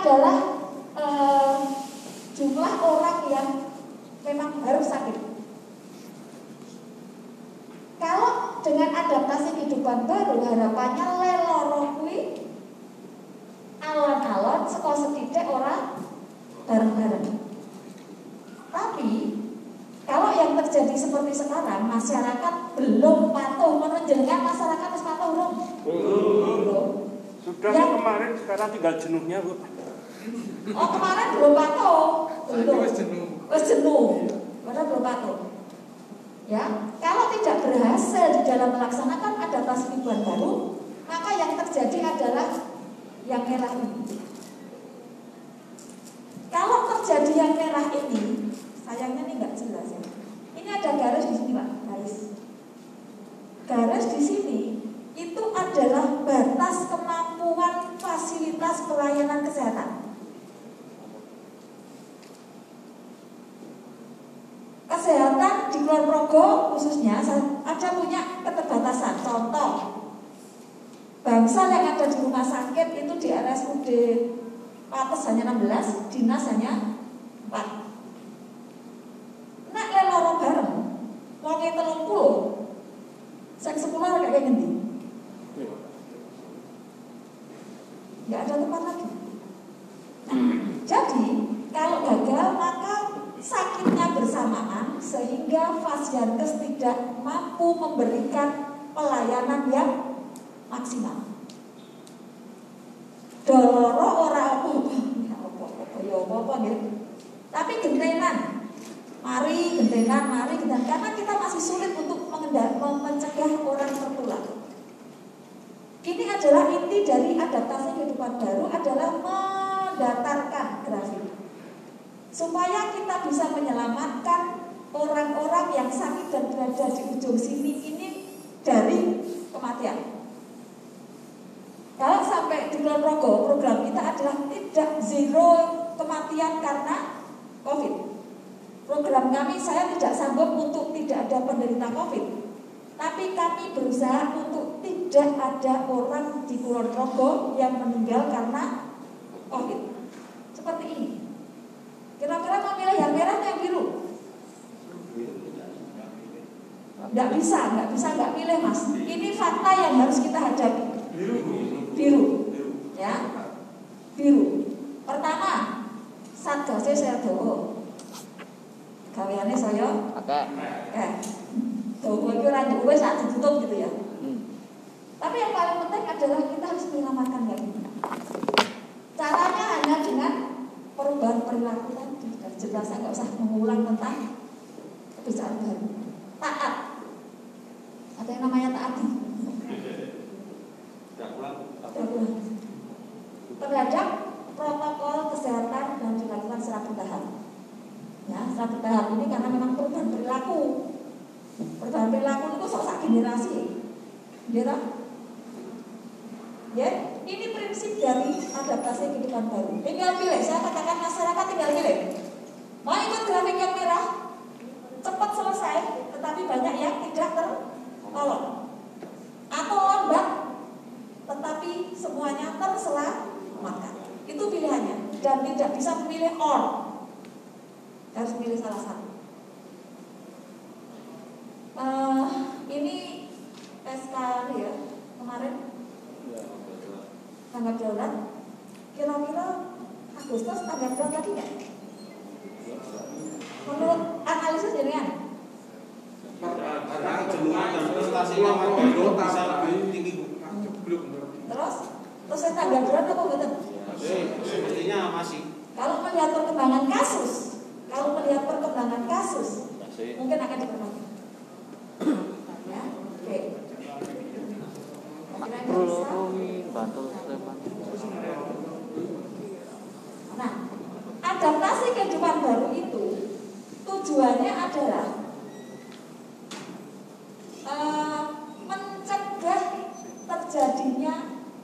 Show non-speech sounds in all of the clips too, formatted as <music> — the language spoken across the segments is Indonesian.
adalah eh, jumlah orang yang memang harus sakit. Kalau dengan adaptasi kehidupan baru harapannya leloro kuwi alon-alon sekolah sedidik orang bareng-bareng. Tapi kalau yang terjadi seperti sekarang masyarakat belum patuh menunjukkan masyarakat harus patuh belum? Sudah Ya. kemarin, sekarang tinggal jenuhnya bu. Oh kemarin belum patuh. Belum. wis jenuh. Padahal belum patuh. Ya, kalau tidak berhasil di dalam melaksanakan adaptasi kehidupan baru, maka yang terjadi adalah yang merah ini. Kalau terjadi yang merah ini, sayangnya ini nggak jelas ya. Ini ada garis di sini pak, garis. Garis di sini itu adalah batas kemampuan fasilitas pelayanan kesehatan. Kesehatan di Kulon Progo khususnya ada punya keterbatasan. Contoh, bangsa yang ada di rumah sakit itu di RSUD Pates hanya 16, dinas hanya 4. Nak leloro bareng, wonge telung puluh, sek sepuluh kayak ngendi? Nggak ada tempat lagi. Nah, jadi kalau gagal maka sakitnya bersamaan sehingga Fasiankes tidak mampu memberikan pelayanan yang maksimal. Doloro ora apa-apa, ya apa-apa, ya. Tapi gentenan, mari gentenan, mari gentenan karena kita masih sulit untuk mengendal, mencegah orang tertular. Ini adalah inti dari adaptasi kehidupan baru adalah mendatarkan grafik supaya kita bisa menyelamatkan orang-orang yang sakit dan berada di ujung sini ini dari kematian. Kalau sampai di Kulon Progo, program kita adalah tidak zero kematian karena COVID. Program kami saya tidak sanggup untuk tidak ada penderita COVID. Tapi kami berusaha untuk tidak ada orang di Kulon Progo yang meninggal karena COVID. Seperti ini. Kira-kira mau milih yang merah atau yang biru? Nggak bisa, nggak bisa nggak pilih mas. Ini fakta yang harus kita hadapi. Biru, ya, biru. Pertama, satgasnya saya doa. Gaweannya saya, Oke. eh, doa itu rancu gue saat ditutup gitu ya. Hmm. Tapi yang paling penting adalah kita harus menyelamatkan lagi. Caranya hanya dengan perubahan perilaku tadi. Dan jelas saya nggak usah mengulang tentang kebiasaan baru. Ada yang namanya taati. Terhadap protokol kesehatan dan dilakukan secara bertahap. Ya, secara bertahap ini karena memang perubahan perilaku. Perubahan perilaku itu sok generasi. Gitu? Ya, ini prinsip dari adaptasi kehidupan baru. Tinggal pilih, saya katakan masyarakat tinggal pilih. Mau ikut grafik yang merah, cepat selesai, tetapi banyak yang tidak tertolong. Atau lambat, tetapi semuanya terselamatkan. Itu pilihannya, dan tidak bisa memilih all. Harus pilih salah satu. Eh, ini SK ya kemarin tanggap darurat kira-kira Agustus tanggap darurat lagi nggak? Menurut analisis jaringan Karena kejenuhan bisa lebih tinggi terus terus saya tanggap darurat apa betul? Sepertinya masih. Kalau melihat perkembangan kasus, kalau melihat perkembangan kasus, mungkin akan diperpanjang. Ya, oke. Stefan. Nah, adaptasi kehidupan baru itu tujuannya adalah eh, mencegah terjadinya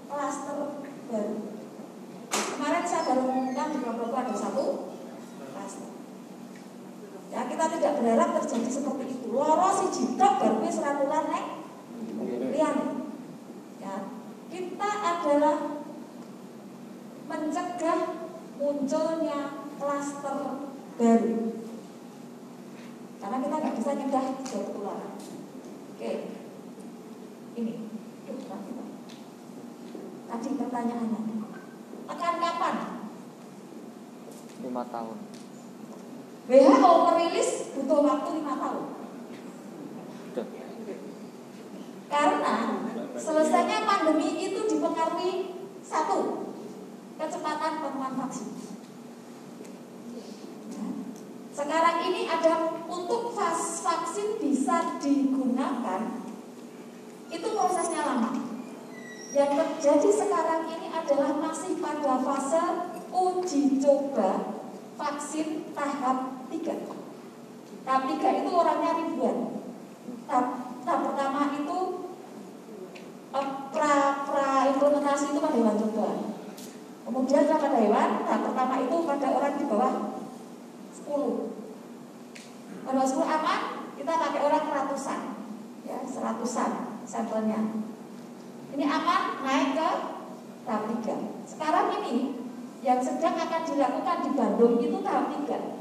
klaster baru. Kemarin saya baru mengumumkan di Probolinggo ada satu klaster. Ya kita tidak berharap terjadi seperti itu. Loro si jitok baru wis ratulan nek liyane. Ya, kita adalah mencegah munculnya klaster baru. Karena kita nggak bisa nyegah ketularan. Oke, ini. Tadi pertanyaannya, akan kapan lima tahun WHO merilis butuh waktu lima tahun. Karena selesainya pandemi itu dipengaruhi satu kecepatan penemuan vaksin. Sekarang ini ada untuk vaksin bisa digunakan itu prosesnya lama. Yang terjadi sekarang ini adalah masih pada fase uji coba vaksin tahap 3. Tahap 3 itu orangnya ribuan. Tahap, tahap pertama itu eh, pra pra implementasi itu pada hewan coba. Kemudian setelah pada hewan, tahap pertama itu pada orang di bawah 10. Pada 10 aman, kita pakai orang ratusan, ya seratusan sampelnya. Ini aman naik ke tahap 3. Sekarang ini yang sedang akan dilakukan di Bandung itu tahap 3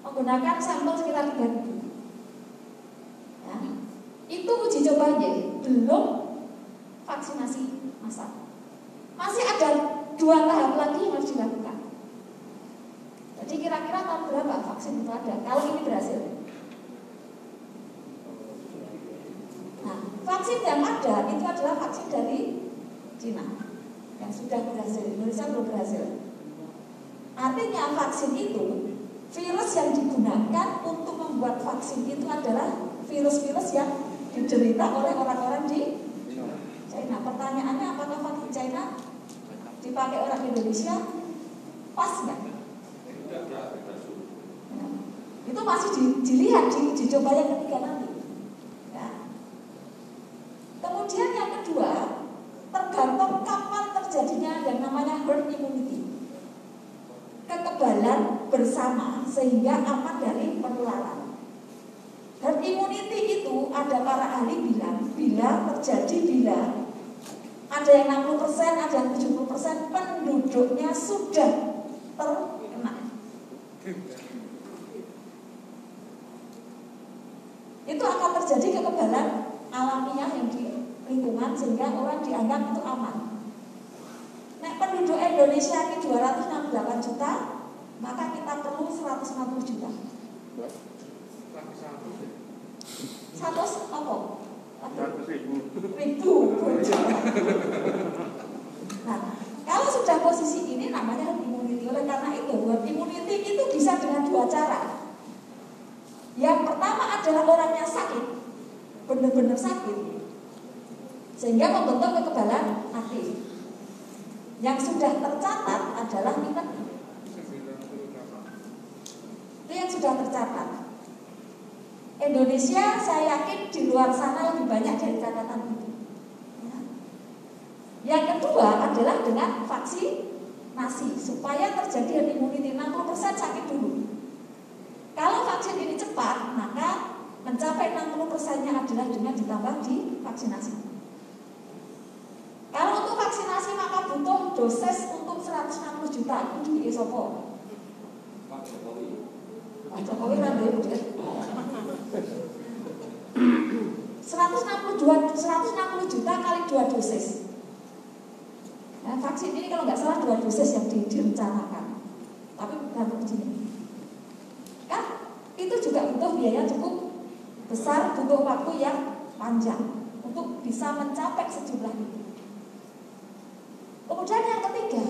menggunakan sampel sekitar 3000 ya. itu uji cobanya belum vaksinasi massal masih ada dua tahap lagi yang harus dilakukan. Jadi kira-kira tahun berapa vaksin itu ada? Kalau ini berhasil. Nah vaksin yang ada itu adalah vaksin dari Cina. Yang sudah berhasil Indonesia belum berhasil. Artinya vaksin itu virus yang digunakan untuk membuat vaksin itu adalah virus-virus yang diderita oleh orang-orang di China. Pertanyaannya apakah vaksin China dipakai orang Indonesia? Pas nggak? Ya. Itu masih di, dilihat di uji coba yang ketiga nanti. Ya. Kemudian yang kedua, tergantung kapan terjadinya yang namanya herd immunity kekebalan bersama sehingga aman dari penularan. Herd immunity itu ada para ahli bilang bila terjadi bila ada yang 60%, ada yang 70% penduduknya sudah terkena. Itu akan terjadi kekebalan alamiah yang di lingkungan sehingga orang dianggap itu aman. Nah, penduduk Indonesia ini 268 juta, maka kita perlu 150 juta. 100 apa? Ribu. Ribu. <laughs> Nah, kalau sudah posisi ini namanya herd immunity. Oleh karena itu, herd immunity itu bisa dengan dua cara. Yang pertama adalah orangnya sakit, benar-benar sakit, sehingga membentuk kekebalan aktif. Yang sudah tercatat adalah pneumonia. Itu yang sudah tercatat. Indonesia saya yakin di luar sana lebih banyak dari catatan itu. Ya. Yang kedua adalah dengan vaksinasi supaya terjadi herd immunity 60% sakit dulu. Kalau vaksin ini cepat, maka mencapai 60%-nya adalah dengan ditambah di vaksinasi. Kalau untuk vaksinasi maka butuh dosis untuk 160 juta itu di Esopo. Pak Jokowi. Pak Jokowi dia udah. 162 160 juta kali dua dosis. Nah, vaksin ini kalau nggak salah dua dosis yang di- direncanakan. Tapi bukan ujinya. Itu juga butuh biaya cukup besar, butuh waktu yang panjang untuk bisa mencapai sejumlah itu. Kemudian yang ketiga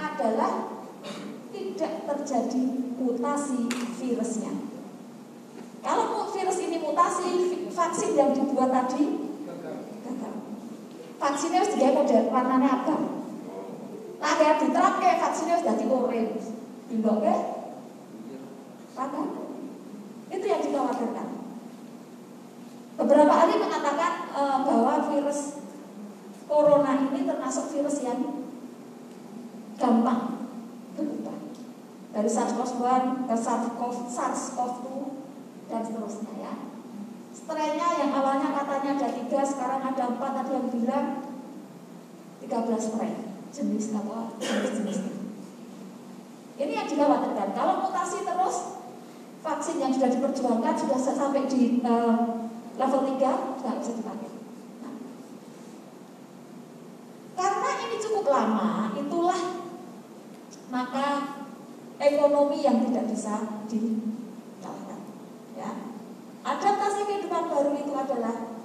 adalah tidak terjadi mutasi virusnya. Kalau virus ini mutasi, vaksin yang dibuat tadi. Vaksinnya harus digawe model warnanya abang. Nah, kayak diterapke vaksinnya harus jadi orange. Timboknya apa? Itu yang dikhawatirkan. Beberapa ahli mengatakan eh, bahwa virus corona ini termasuk virus yang gampang berubah dari SARS-CoV-1 ke SARS-CoV, SARS-CoV-2 dan seterusnya ya. Strainnya yang awalnya katanya ada tiga, sekarang ada empat, ada yang bilang 13 strain jenis apa jenis-jenisnya. Ini yang dikhawatirkan. Kalau mutasi terus, vaksin yang sudah diperjuangkan sudah sampai di uh, level 3, nggak bisa dipakai. Nah, karena ini cukup lama, itulah maka ekonomi yang tidak bisa dikalahkan. Ya. Adaptasi kehidupan baru itu adalah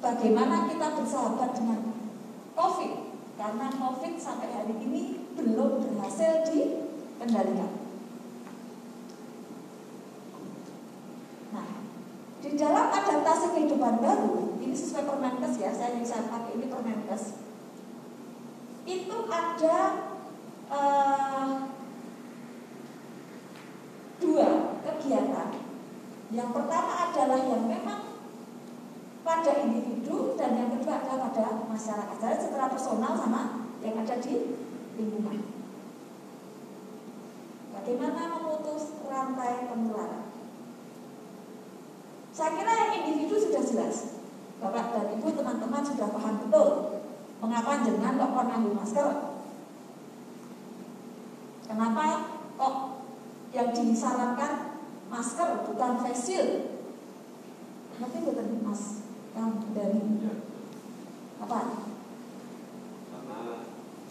bagaimana kita bersahabat dengan COVID. Karena COVID sampai hari ini belum berhasil dikendalikan. Nah, di dalam adaptasi kehidupan baru, ini sesuai Permenkes ya, saya yang saya pakai ini Permenkes. Itu ada uh, dua kegiatan. Yang pertama adalah yang memang pada individu dan yang kedua adalah pada masyarakat. Jadi secara personal sama yang ada di lingkungan. Bagaimana memutus rantai penularan? Saya kira yang individu sudah jelas. Bapak dan Ibu teman-teman sudah paham betul mengapa jenengan kok pernah masker. Kenapa kok yang disarankan masker bukan face shield? Nanti betul mas yang dari apa? Karena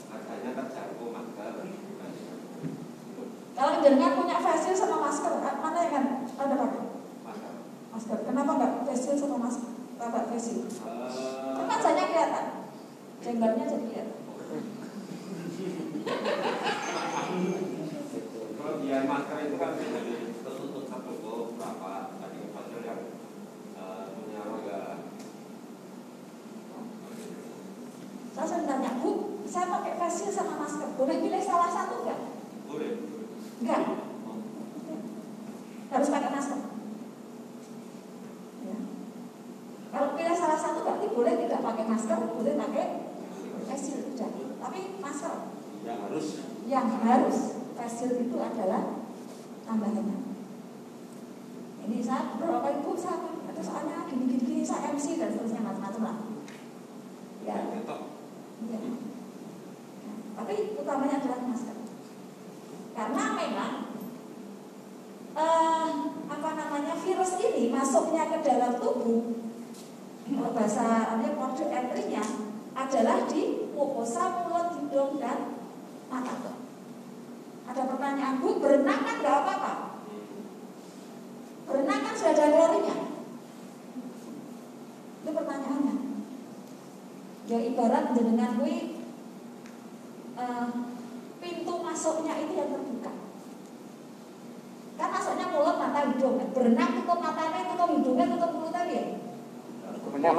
harganya terjangkau masker. Kalau jenengan punya face shield sama masker, mana yang kan ada pakai? Masker. Masker. Kenapa nggak face shield sama masker? Bapak face shield. Eh, Kan wajahnya kelihatan, jenggotnya jadi kelihatan. Kelebihan masker itu kan bisa tertutup tertutup berapa tadi masker yang eh, punya agak Saya sering tanya, Bu, saya pakai face shield sama masker, boleh pilih salah satu nggak? boleh. Enggak. Harus pakai masker. Ya. Kalau pilih salah satu berarti boleh tidak pakai masker, boleh pakai face shield tidak. Tapi masker Yang harus yang harus face shield itu adalah tambahannya. Ini saya beberapa ibu saya itu soalnya gini gini gini saya MC dan seterusnya macam-macam lah. Ya, tetap ya. Tapi utamanya adalah masker. Karena memang eh, apa namanya virus ini masuknya ke dalam tubuh bahasa kode entry-nya adalah di mukosa, mulut, hidung dan mata. Ada pertanyaan, Bu, berenang kan nggak apa-apa? Berenang kan sudah ada klorinya. Itu pertanyaannya. Ya ibarat jenengan kui eh, pintu masuknya itu yang terbuka. Kan masuknya mulut, mata, hidung. Berenang tutup matanya, tutup hidungnya, tutup mulutnya ya.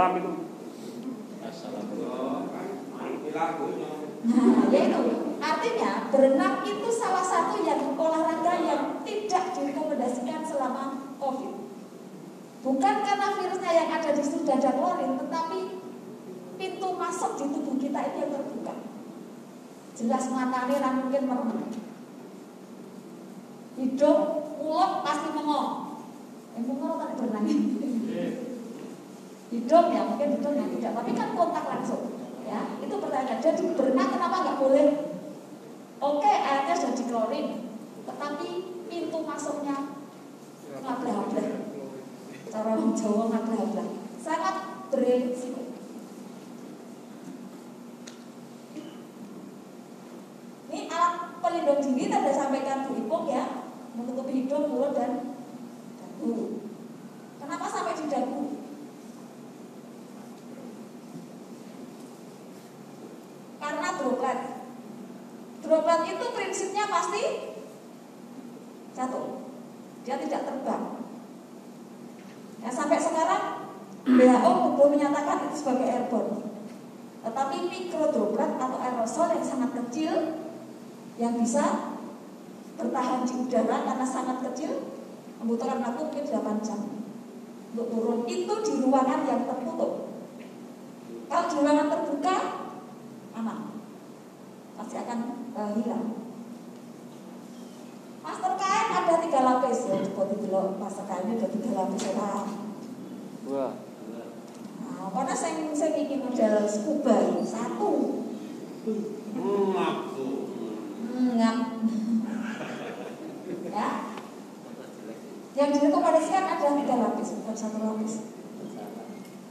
Kolam itu. Ya itu. Artinya berenang itu salah satu yang olahraga yang tidak direkomendasikan selama COVID. Bukan karena virusnya yang ada di situ ada klorin, tetapi pintu masuk di tubuh kita itu yang terbuka. Jelas matanya ra mungkin merem. Hidung, mulut pasti mengong. Yang mengong kan berenang. Hidung ya mungkin hidung yang tidak, tapi kan kontak langsung. Ya, itu pertanyaan. Jadi berenang kenapa nggak boleh? Oke, airnya sudah diklorin, tetapi pintu masuknya ngablah-ngablah. Cara orang Jawa ngablah-ngablah. Sangat beresiko. Ini alat pelindung diri tadi sampaikan Bu Ipung ya, menutupi hidung, mulut dan dagu. Kenapa sampai di dagu? Karena droplet. Droplet itu prinsipnya pasti jatuh. Dia tidak terbang. Ya, sampai sekarang WHO belum menyatakan itu sebagai airborne. Tetapi mikrodroplet atau aerosol yang sangat kecil yang bisa bertahan di udara karena sangat kecil membutuhkan waktu mungkin 8 jam untuk turun itu di ruangan yang tertutup. Kalau di ruangan terbuka aman, pasti akan uh, hilang. Masker kain ada tiga lapis ya, coba dulu masker kainnya ada tiga lapis ya. Dua. Nah, karena saya saya ingin model scuba satu, Hmm, aku. hmm, ngap. Yang direkomendasikan ada tiga lapis, bukan satu lapis.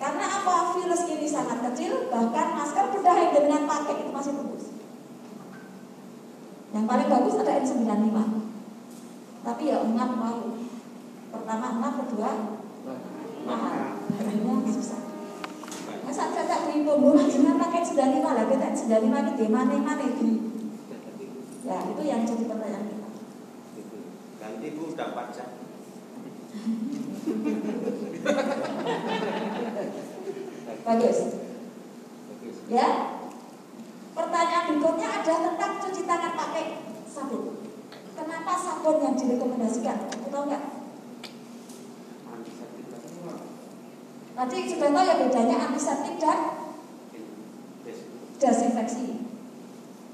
Karena apa? Virus ini sangat kecil, bahkan masker bedah yang dengan pakai itu masih tembus. Yang paling bagus ada N95. Tapi ya enggak mau. Pertama enggak, kedua mahal. Harganya susah. Masa saya beli pembunuh jangan pakai N95 lah, kita N95 ini di mana mana di. Ya itu yang jadi pertanyaan kita. Nanti bu udah pajak. <laughs> Bagus. Ya. Pertanyaan berikutnya ada tentang cuci tangan pakai sabun. Kenapa sabun yang direkomendasikan? Kamu tahu nggak? Tadi sudah tahu ya bedanya antiseptik dan desinfeksi.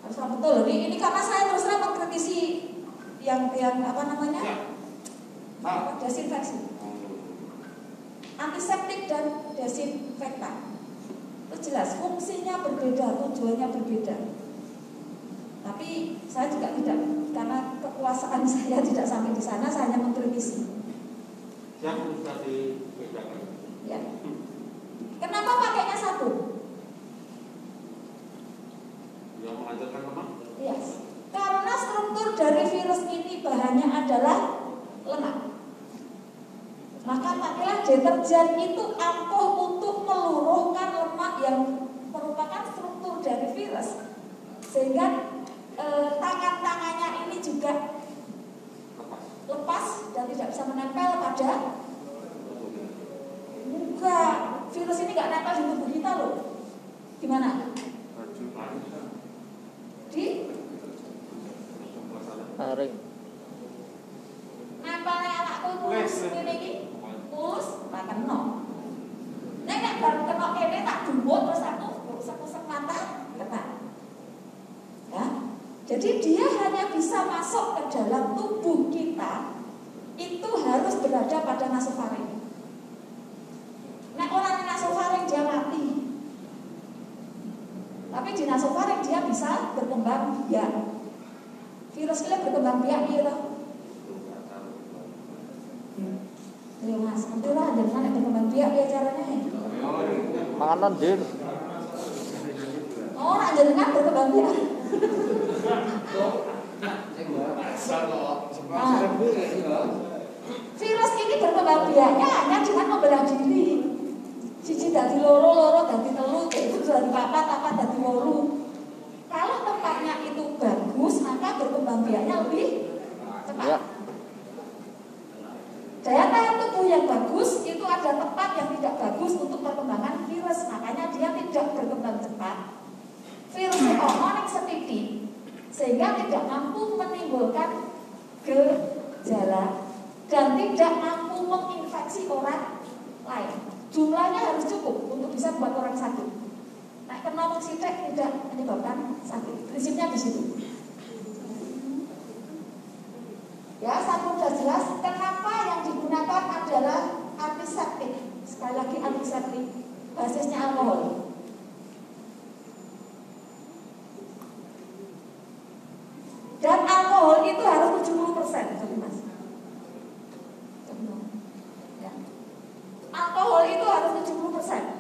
Harus betul. Ini, ini karena saya terus terang mengkritisi yang yang apa namanya Apa? desinfeksi. Antiseptik dan desinfektan itu jelas fungsinya berbeda, tujuannya berbeda. Tapi saya juga tidak karena kekuasaan <laughs> saya tidak sampai di sana, saya hanya mengkritisi. Yang bisa dibedakan. Ya. Kenapa pakainya satu? Yang menghancurkan lemak. Yes. Karena struktur dari virus ini bahannya adalah lemak. Maka pakailah deterjen itu ampuh untuk meluruhkan lemak yang merupakan struktur dari virus. Sehingga eh, tangan-tangannya ini juga Lepas. lepas dan tidak bisa menempel pada Enggak, virus ini nggak nempel di tubuh kita loh. Gimana? Di Taring. nempelnya anakku ini Mulus, tak kena. Nek nek baru kena kene tak dumbuk terus aku usek-usek mata kena. Ya. Jadi dia hanya bisa masuk ke dalam tubuh kita itu harus berada pada nasofaring. Nek orang nasofaring dia mati. Tapi di nasofaring dia bisa berkembang biak. Virus ini berkembang biak gitu. Ya mas, nanti lah ada mana berkembang biak ya caranya ya. Panganan din. Oh, nak jenengan berkembang biak. Nah, virus ini berkembang biaknya hanya dengan membelah diri. Cici dari loro, loro dari telu, itu dari papat, papat dari loro. Kalau tempatnya itu bagus, maka berkembang biaknya lebih cepat. Tahan tubuh yang bagus itu ada tempat yang tidak bagus untuk perkembangan virus, makanya dia tidak berkembang cepat. Virusnya hormonik setitik, sehingga tidak mampu menimbulkan gejala dan tidak mampu menginfeksi orang lain. Jumlahnya harus cukup untuk bisa membuat orang sakit. Nah, kena sidik tidak menyebabkan sakit. Prinsipnya di situ. Ya, satu sudah jelas kenapa digunakan adalah antiseptik. Sekali lagi antiseptik basisnya alkohol. Dan alkohol itu harus 70 persen, mas. Ya. Alkohol itu harus 70 persen.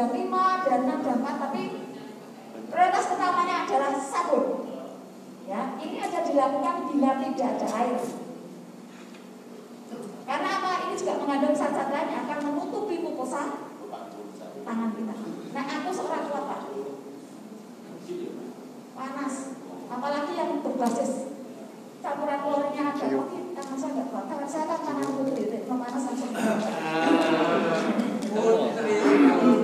Ada lima, ada enam, ada empat, tapi prioritas utamanya adalah sabun. Ya, ini aja dilakukan bila tidak ada air. Karena apa? Ini juga mengandung zat-zat lain yang akan menutupi mukosa tangan kita. Nah, aku seorang kuat pak. Panas, apalagi yang berbasis campuran klorinnya ada. Oke, tangan saya nggak kuat. Tangan saya kan tangan putri, memanas langsung. Putri Solo.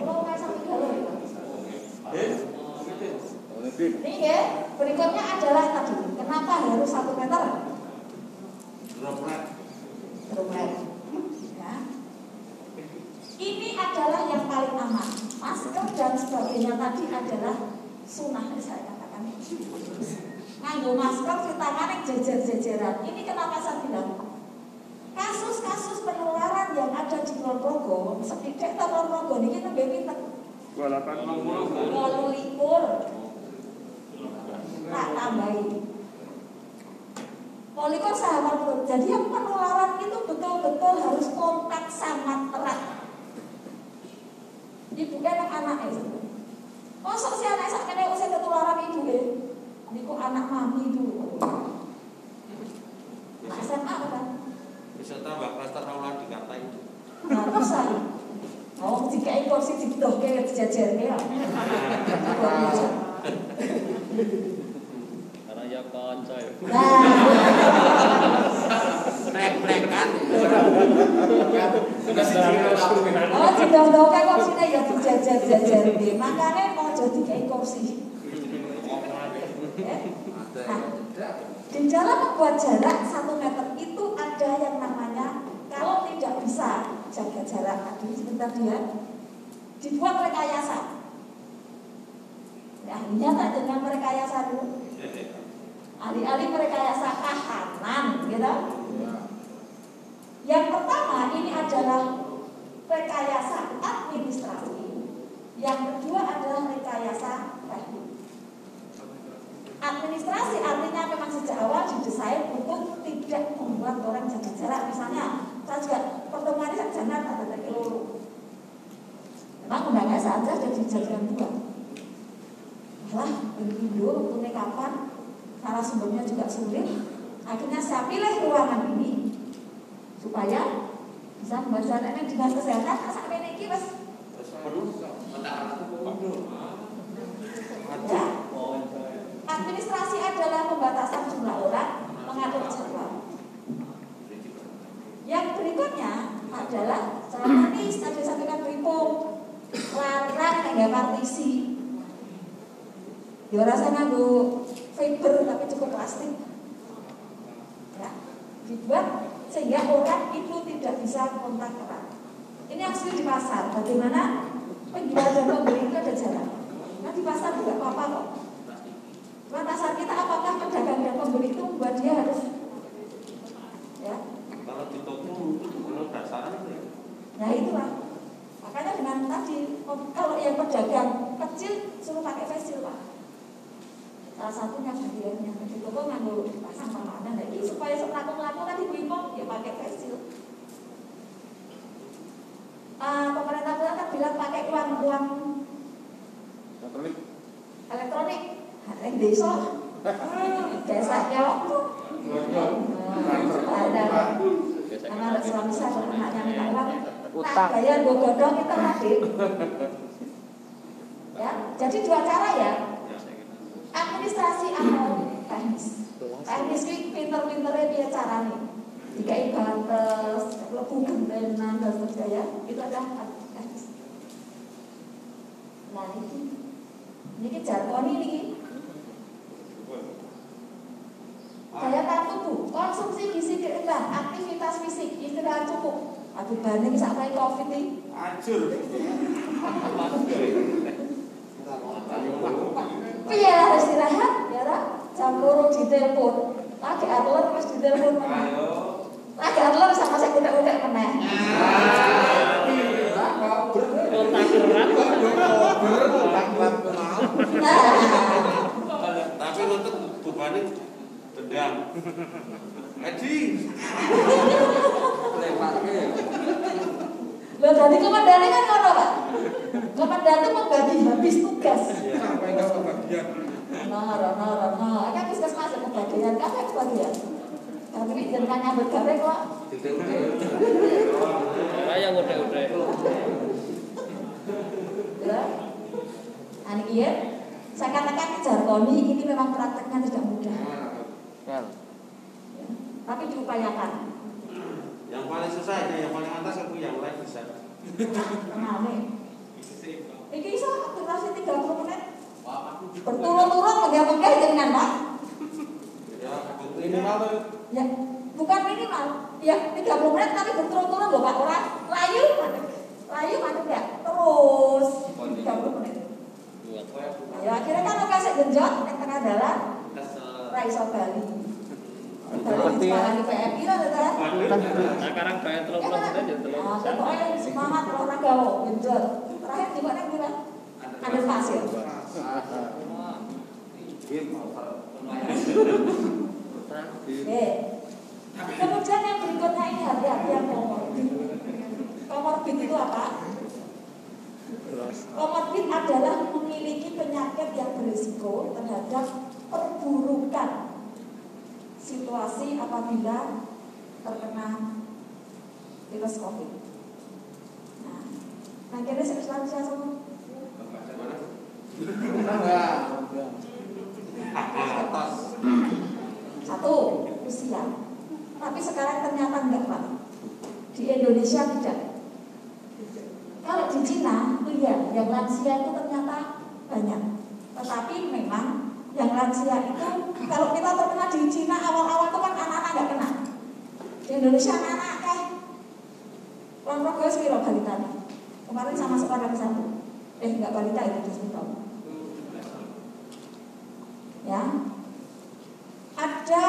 Kalau nggak sampai. Ini ya, adalah tadi, kenapa harus satu meter? Ya. Ini adalah yang paling aman. Masker dan sebagainya tadi adalah sunnah saya katakan. Nganggo masker di tangan jejer-jejeran. Ini kenapa saya bilang? Kasus-kasus penularan yang ada di Ponorogo, sedikit Ponorogo ini kita pinter. 28 Walu likur tak tambahin Polikur sahabat betul. Jadi yang penularan itu betul-betul harus kontak sangat erat. Ibu kan anak itu. Masuk si anak sak kene usah ketularan ibu ya. Niku anak mami. Nah, SMA kan? Bisa tambah klaster aula di kata itu. Nah, bisa. Oh, jika kursi didoke dijajarke ya. Luar biasa. Karena ya kanca ya. Sudah sih Oh, didodoke kursine ya dijajar-jajar. Makane aja dikai kursi. Ya. Nah, di dalam membuat jarak satu meter itu ada yang namanya kalau tidak bisa jaga jarak tadi sebentar dia dibuat rekayasa. Nah, nyata dengan merekayasa dulu. Alih-alih merekayasa kahanan, gitu. Yang pertama ini adalah rekayasa administrasi. Yang kedua adalah rekayasa teknik. Administrasi artinya memang sejak awal didesain untuk tidak membuat orang jaga jarak. Misalnya, saya juga pertemuan ini jangan ada lagi lulu. Memang undangnya saja jadi jadian dua. Lah, dulu waktu kapan? Salah sumbernya juga sulit. Akhirnya saya pilih ruangan ini supaya bisa membaca ini dinas kesehatan asal ini iki wis Ya rasanya bu fiber tapi cukup plastik. Ya, dibuat sehingga orang itu tidak bisa kontak erat. Ini asli di pasar. Bagaimana penjual dan pembeli itu ada jarak. Nah di pasar juga apa-apa kok. Nah kita apakah pedagang dan pembeli itu buat dia harus ya? Kalau di toko itu belum dasaran ya. Nah itulah. Makanya dengan tadi kalau yang pedagang satunya bagiannya di toko nganggo pasang permanen lagi supaya setelah melaku kan dibimbing ya pakai pensil. Ah, pemerintah pusat kan bilang pakai uang uang Katolik. elektronik. Yang desa. <laughs> Desanya waktu. Ada. Karena ada suami saya anaknya minta uang. Nah bayar gue godong kita hadir <laughs> ya jadi dua cara ya administrasi atau teknis. Teknis ini pinter-pinternya dia caranya dikai batas lebu gentenan dan sebagainya itu adalah teknis. Nah ini ini jargon ini. Daya tahan tubuh. Konsumsi gizi seimbang aktivitas fisik. Istirahat cukup. Aduh banyak bisa kayak covid ini. Hancur. <laughs> Iya harus istirahat ya tak? Jam loro ditelepon. Lagi atlet pas ditelepon meneh. Lagi atlet sama saya tidak udah meneh. Nah, Tapi untuk bebannya tendang. Edi. lo tadi komandannya kan ngono pak. Komandan itu membagi habis tugas. Kebagian. Nara, nara, nara. Kan puskesmas ada pembagian, kan ada pembagian. Tapi ini jangan nyambut gawe kok. Saya ngode-ngode. Ya. Ani iya, saya katakan jargoni ini memang prakteknya tidak mudah. Ya. Tapi diupayakan. Yang paling susah ini, yang paling atas aku yang lain bisa. Kenapa? Iki iso durasi 30 menit. Berturut-turut megah-megah dengan Pak. Ya, Minimal. Ya, bukan minimal. Ya, 30 menit tapi berturut-turut loh Pak. Orang layu. Layu madep ya. Terus 30 menit. Ya, akhirnya kan oke sik genjot ning tengah dalan ra iso bali. Di PMI lah ta. Nah, sekarang bayar telur Ya, telur kan? aja telur. Pokoknya semangat olahraga kok, genjot. Terakhir di mana kita? Ada pasir. Oke. Kemudian yang berikutnya ini hati-hati yang komorbid. Komorbid itu apa? Komorbid adalah memiliki penyakit yang berisiko terhadap perburukan situasi apabila terkena virus COVID. Nah, akhirnya saya semua. atas. Satu, usia. Tapi sekarang ternyata enggak Pak. Di Indonesia tidak. Kalau di Cina, itu ya, yang lansia itu ternyata banyak. Tetapi memang yang lansia itu, kalau kita terkena di Cina awal-awal itu kan anak-anak nggak kena. Di Indonesia anak-anak kayak Kelompok gue sepiro balita Kemarin sama sekolah satu. Eh nggak balita itu di tahun. Ya, ada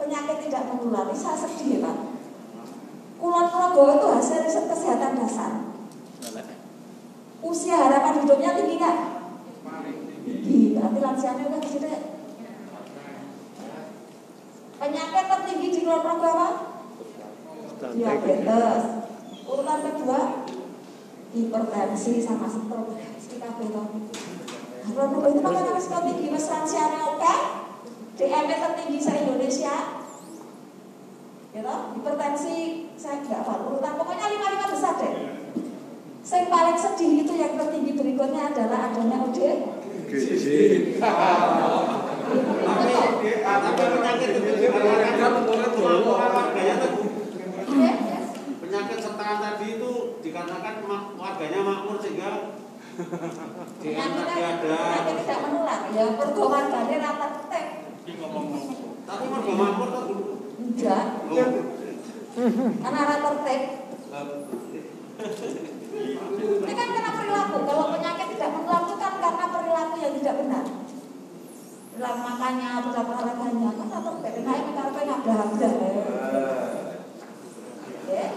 penyakit tidak menular. Saya sedih ya Pak. Kulon Progo itu hasil riset kesehatan dasar. Usia harapan hidupnya tinggi nggak? Tinggi. Berarti lansianya udah gede. Penyakit tertinggi di Kulon Progo apa? Diabetes. Urutan kedua hipertensi sama stroke. Kita belum. Progo itu makanya resiko tinggi. Mas lansianya oke. DM tertinggi se Indonesia. Gitu? Hipertensi saya nggak hafal urutan pokoknya lima lima besar deh. Yang paling sedih itu yang tertinggi berikutnya adalah adanya OD. Penyakit Ya, ya. sertaan tadi itu dikatakan warganya makmur sehingga Penyakit tadi ada. tidak menular. Ya perdoman gade rata tek. Tapi warga makmur tuh dulu. Enggak. Karena rata tek. Ini kan karena perilaku. Kalau penyakit tidak menular itu kan karena perilaku yang tidak benar. Perilaku makannya, perilaku olahraganya, kan rata tek. Nah, ini karena ngabda-ngabda. Ya.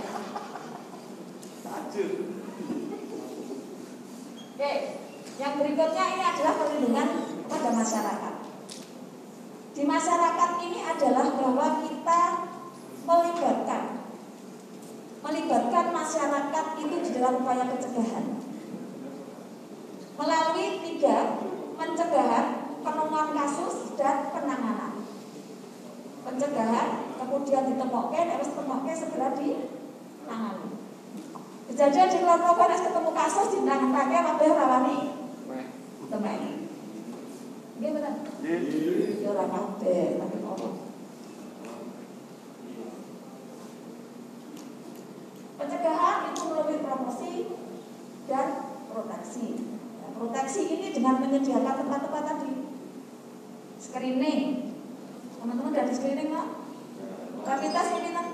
Oke, yang berikutnya ini adalah perlindungan pada masyarakat. Di masyarakat ini adalah bahwa kita melibatkan. Melibatkan masyarakat itu di dalam upaya pencegahan. Melalui tiga pencegahan penemuan kasus dan penanganan. Pencegahan kemudian ditemukan harus ditemukan segera ditangani. Kejadian di Progo harus ketemu kasus di pakai kabeh rawani temen. Nggih bener. Ya ora kabeh, tapi apa? Pencegahan itu melalui promosi dan proteksi. Nah, proteksi ini dengan menyediakan tempat-tempat tadi screening. Teman-teman udah di screening nggak? Rapid test ini kan?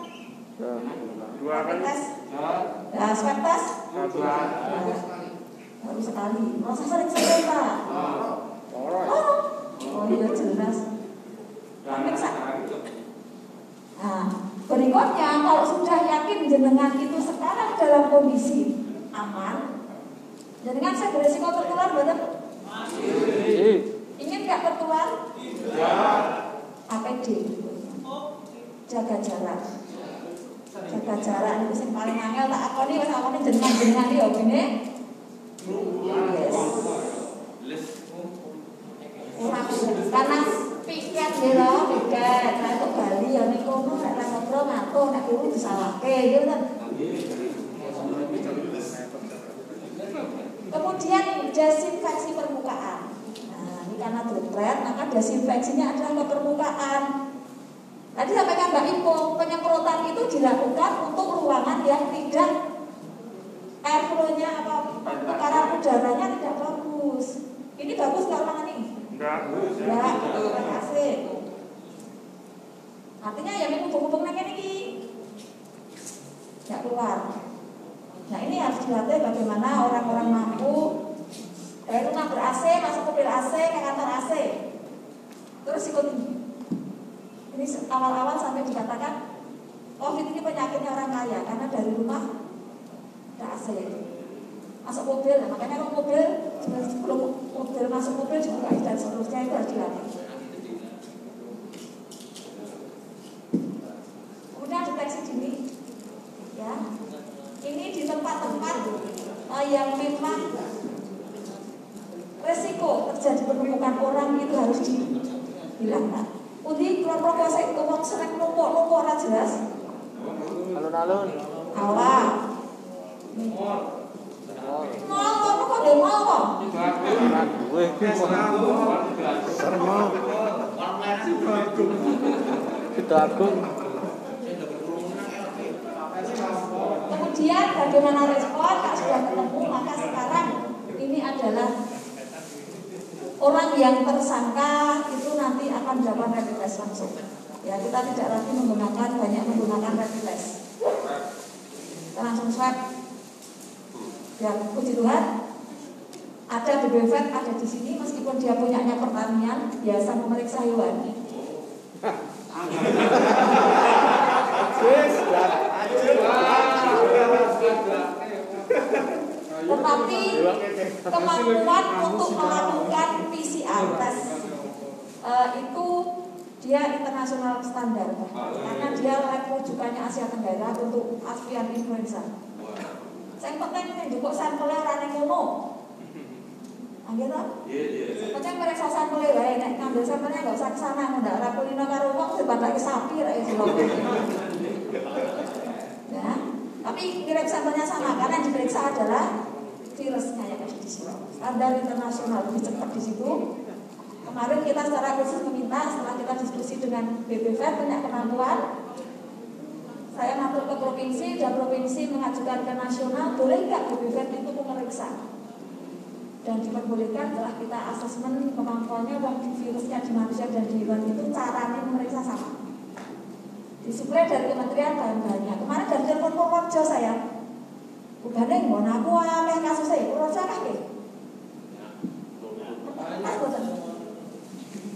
Dua kali. Ya, swab test. Dua. Baru sekali. Masa sering-sering pak? Orang. Oh, oh iya jelas. Periksa. Nah, berikutnya kalau sudah yakin jenengan itu sekarang dalam kondisi aman, jenengan saya beresiko tertular betul? Ingin nggak tertular? APD. Jaga jarak. Jarak itu yang paling angel tak akoni wis akoni jenengan-jenengan iki ya gini. Yes. Ora karena piket ya lho, piket. Nah kok Bali ya ning kono nek ra ngobrol ngatur nek kuwi disalahke gitu kan. Kemudian desinfeksi permukaan. Nah, ini karena droplet, maka desinfeksinya adalah ke permukaan. Tadi sampaikan Mbak Ipo, penyemprotan itu dilakukan untuk ruangan yang tidak airflow-nya apa tekanan udaranya tidak bagus. Ini bagus nggak ruangan ini? Enggak. Enggak, pakai AC. Artinya yang ini hubung-hubung nang ini nggak keluar. Nah ini harus dilatih bagaimana orang-orang mampu dari rumah ber AC masuk mobil AC ke kantor AC. Terus ikut ini. Awal-awal sampai dikatakan COVID ini penyakitnya orang kaya karena dari rumah ada AC. Masuk mobil, nah, makanya kalau mobil sebelum mobil masuk mobil juga dan seterusnya itu harus dilatih. Kemudian deteksi dini, ya. Ini di tempat-tempat eh, yang memang resiko terjadi penumpukan orang itu harus dihilangkan. Undi kelompok saya ngomong sering numpuk numpuk ora jelas. Alun-alun. Awal. Mau apa kok dia mau kok? Gue Sermo. Kita agung. Kemudian bagaimana respon? Kak sudah ketemu, maka sekarang ini adalah orang yang tersangka itu nanti akan dilakukan rapid test langsung. Ya kita tidak lagi menggunakan banyak menggunakan rapid test. Kita langsung swab. Ya puji Tuhan. Ada BBVET ada di sini meskipun dia punyanya pertanian biasa memeriksa hewan. Tetapi kemampuan untuk melakukan PCR test eh, itu dia internasional standar karena dia lab rujukannya Asia Tenggara untuk avian influenza. Yang penting nih sampelnya orang yang. Angger tak? Penting mereka sampelnya wae nek ngambil sampelnya enggak usah ke sana ndak ora kulino karo wong sebatake sapi rek sing <laughs> Ya. Tapi kirim sampelnya sama karena yang diperiksa adalah virusnya yang ada di situ. Standar internasional lebih cepat di situ. Kemarin kita secara khusus meminta setelah kita diskusi dengan BPVET punya kemampuan saya matur ke provinsi dan provinsi mengajukan ke nasional boleh nggak BPVET itu memeriksa dan diperbolehkan setelah kita asesmen kemampuannya dan virusnya di manusia dan di hewan itu caranya memeriksa sama. Disuplai dari kementerian bahan-bahannya kemarin dari telepon Purworejo saya. Ubane ngono aku akeh kasusnya Purworejo akeh Kertas boten.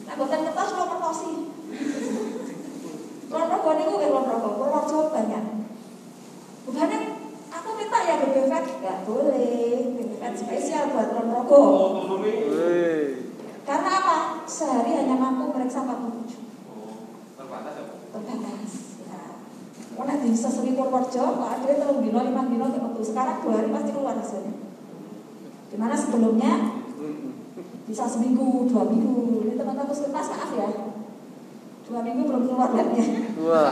Nah boten kertas lo kertosi. Kulon Progo niku nggih Kulon Progo, Purworejo banyak. Ubane aku minta ya BBVET enggak boleh, BBVET spesial buat Kulon Progo. Wih. Karena apa? Sehari hanya mampu meriksa 47. Terbatas ya? Kena di seseli Purworejo, kok ada telung dino, lima dino, waktu sekarang dua hari pasti keluar hasilnya. Di mana sebelumnya bisa seminggu, dua minggu. Ini teman-teman puskesmas maaf ya, dua minggu belum keluar labnya. Wah.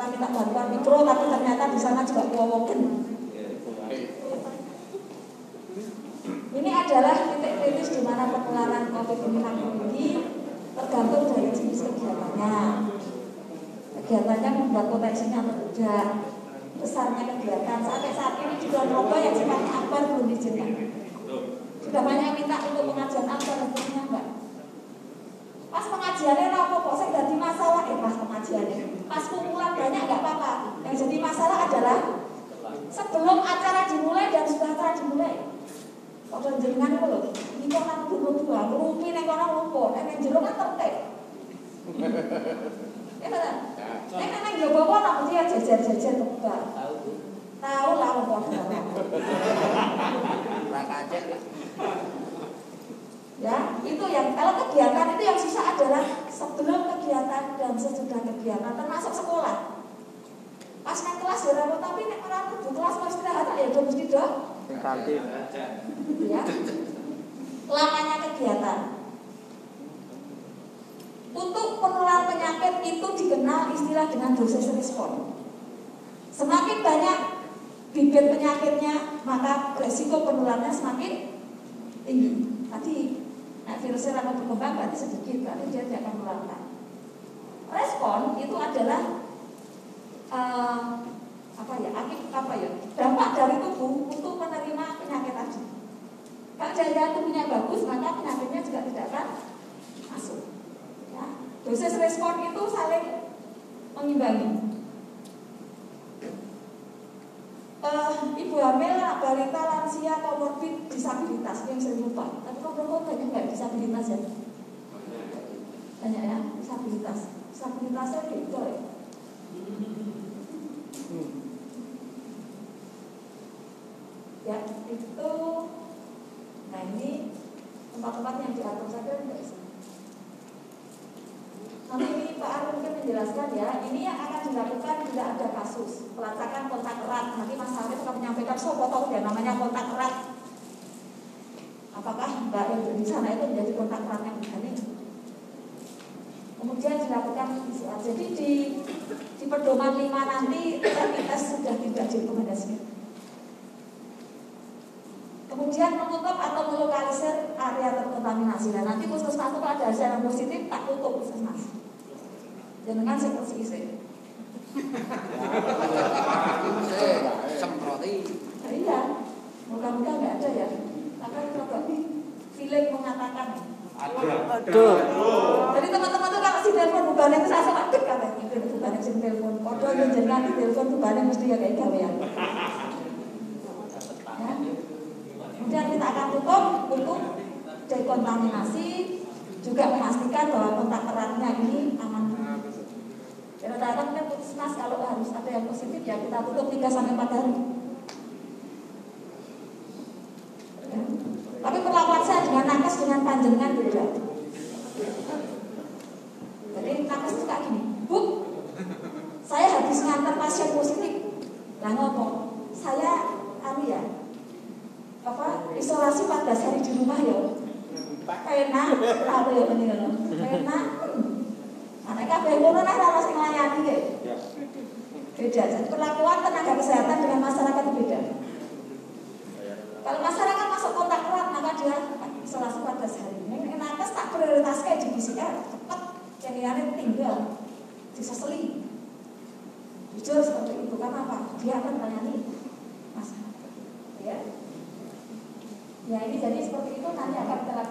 kita minta bantuan mikro tapi ternyata di sana juga kuawoken. Ini adalah titik kritis di mana penularan COVID-19 ini tergantung dari jenis kegiatannya. Kegiatannya membuat potensinya tidak, besarnya kegiatan. Sampai saat ini di Ponorogo yang sifatnya akbar belum diizinkan. Sudah banyak minta untuk pengajian akbar, tentunya enggak. Pas pengajiannya apa kok saya jadi masalah pas kumpulan banyak nggak apa-apa. Yang jadi masalah adalah sebelum acara dimulai dan sudah acara dimulai. Kok jenengan itu loh, ini kok dulu dua, ngerumpi nih kono lumpuh, nih jero kan tertib. Ya benar. Nek nang yo bawa nang dia jejer-jejer kebak. Tahu lah kok. Ya, itu yang kalau kegiatan itu yang susah adalah sebelum kegiatan dan sesudah kegiatan termasuk sekolah. Pas naik kelas ya ramu tapi nek ora kudu kelas mau istirahat ya udah mesti kantin. Ya. Lamanya kegiatan. Untuk penularan penyakit itu dikenal istilah dengan dosis respon. Semakin banyak bibit penyakitnya, maka resiko penularannya semakin tinggi. Tadi nah, virusnya lama berkembang berarti sedikit, berarti dia tidak akan menularkan. Respon itu adalah eh, apa ya, akib apa ya, dampak dari tubuh untuk menerima penyakit tadi. Kalau daya tubuhnya bagus, maka penyakitnya juga tidak akan masuk. Ya. Dosis respon itu saling mengimbangi. Eh, ibu hamil, balita, lansia, komorbid, disabilitas yang sering lupa. Tapi kok perempuan banyak nggak disabilitas ya? Banyak ya, disabilitas. Disabilitasnya beda ya. Ya, itu Nah ini tempat-tempat yang diatur saja enggak sih? Nanti ini Pak Arun mungkin menjelaskan ya, ini yang akan dilakukan tidak ada kasus pelacakan kontak erat. Nanti Mas Sarif akan menyampaikan, so tahu ya namanya kontak erat. Apakah Mbak yang di sana itu menjadi kontak erat yang begini? Kemudian dilakukan PCR. Jadi di di pedoman 5 nanti rapid test sudah tidak direkomendasikan. Kemudian menutup atau melokalisir area terkontaminasi. Dan nanti puskesmas itu kalau ada hasil yang positif tak tutup puskesmas. Jangan kursi isi. Semproti. Nah, iya, moga-moga nggak ada ya. Akan coba feeling mengatakan. Aduh. Jadi teman-teman tuh kalau si telepon bukan itu langsung aktif kan ya. Itu bukan si telepon. Kodo yang jenengan di telepon bukan mesti ya kayak gawean. <laughs> Ya. Kemudian kita akan tutup untuk dekontaminasi juga memastikan bahwa kontak eratnya ini aman. Dan rata-rata mungkin puskesmas kalau harus ada yang positif ya kita tutup 3 sampai 4 hari. Ya. Tapi perlakuan saya dengan nakes dengan panjenengan beda. Jadi nakes itu kayak gini, Bu, saya habis ngantar pasien positif. Lah ngomong, saya anu ya, apa isolasi 14 hari di rumah ya. Enak, apa ya ini loh. Enak. Anak kabeh ngono nah ora sing ya. Beda. Jadi perlakuan tenaga kesehatan dengan masyarakat itu beda. Kalau masyarakat masuk kontak erat maka dia isolasi 14 hari. Ini nakes tak prioritaskan di PCR cepat yang lain tinggal diseseli. Jujur seperti itu karena apa? Dia akan melayani masyarakat. Ya. Ya ini jadi seperti itu nanti akan kita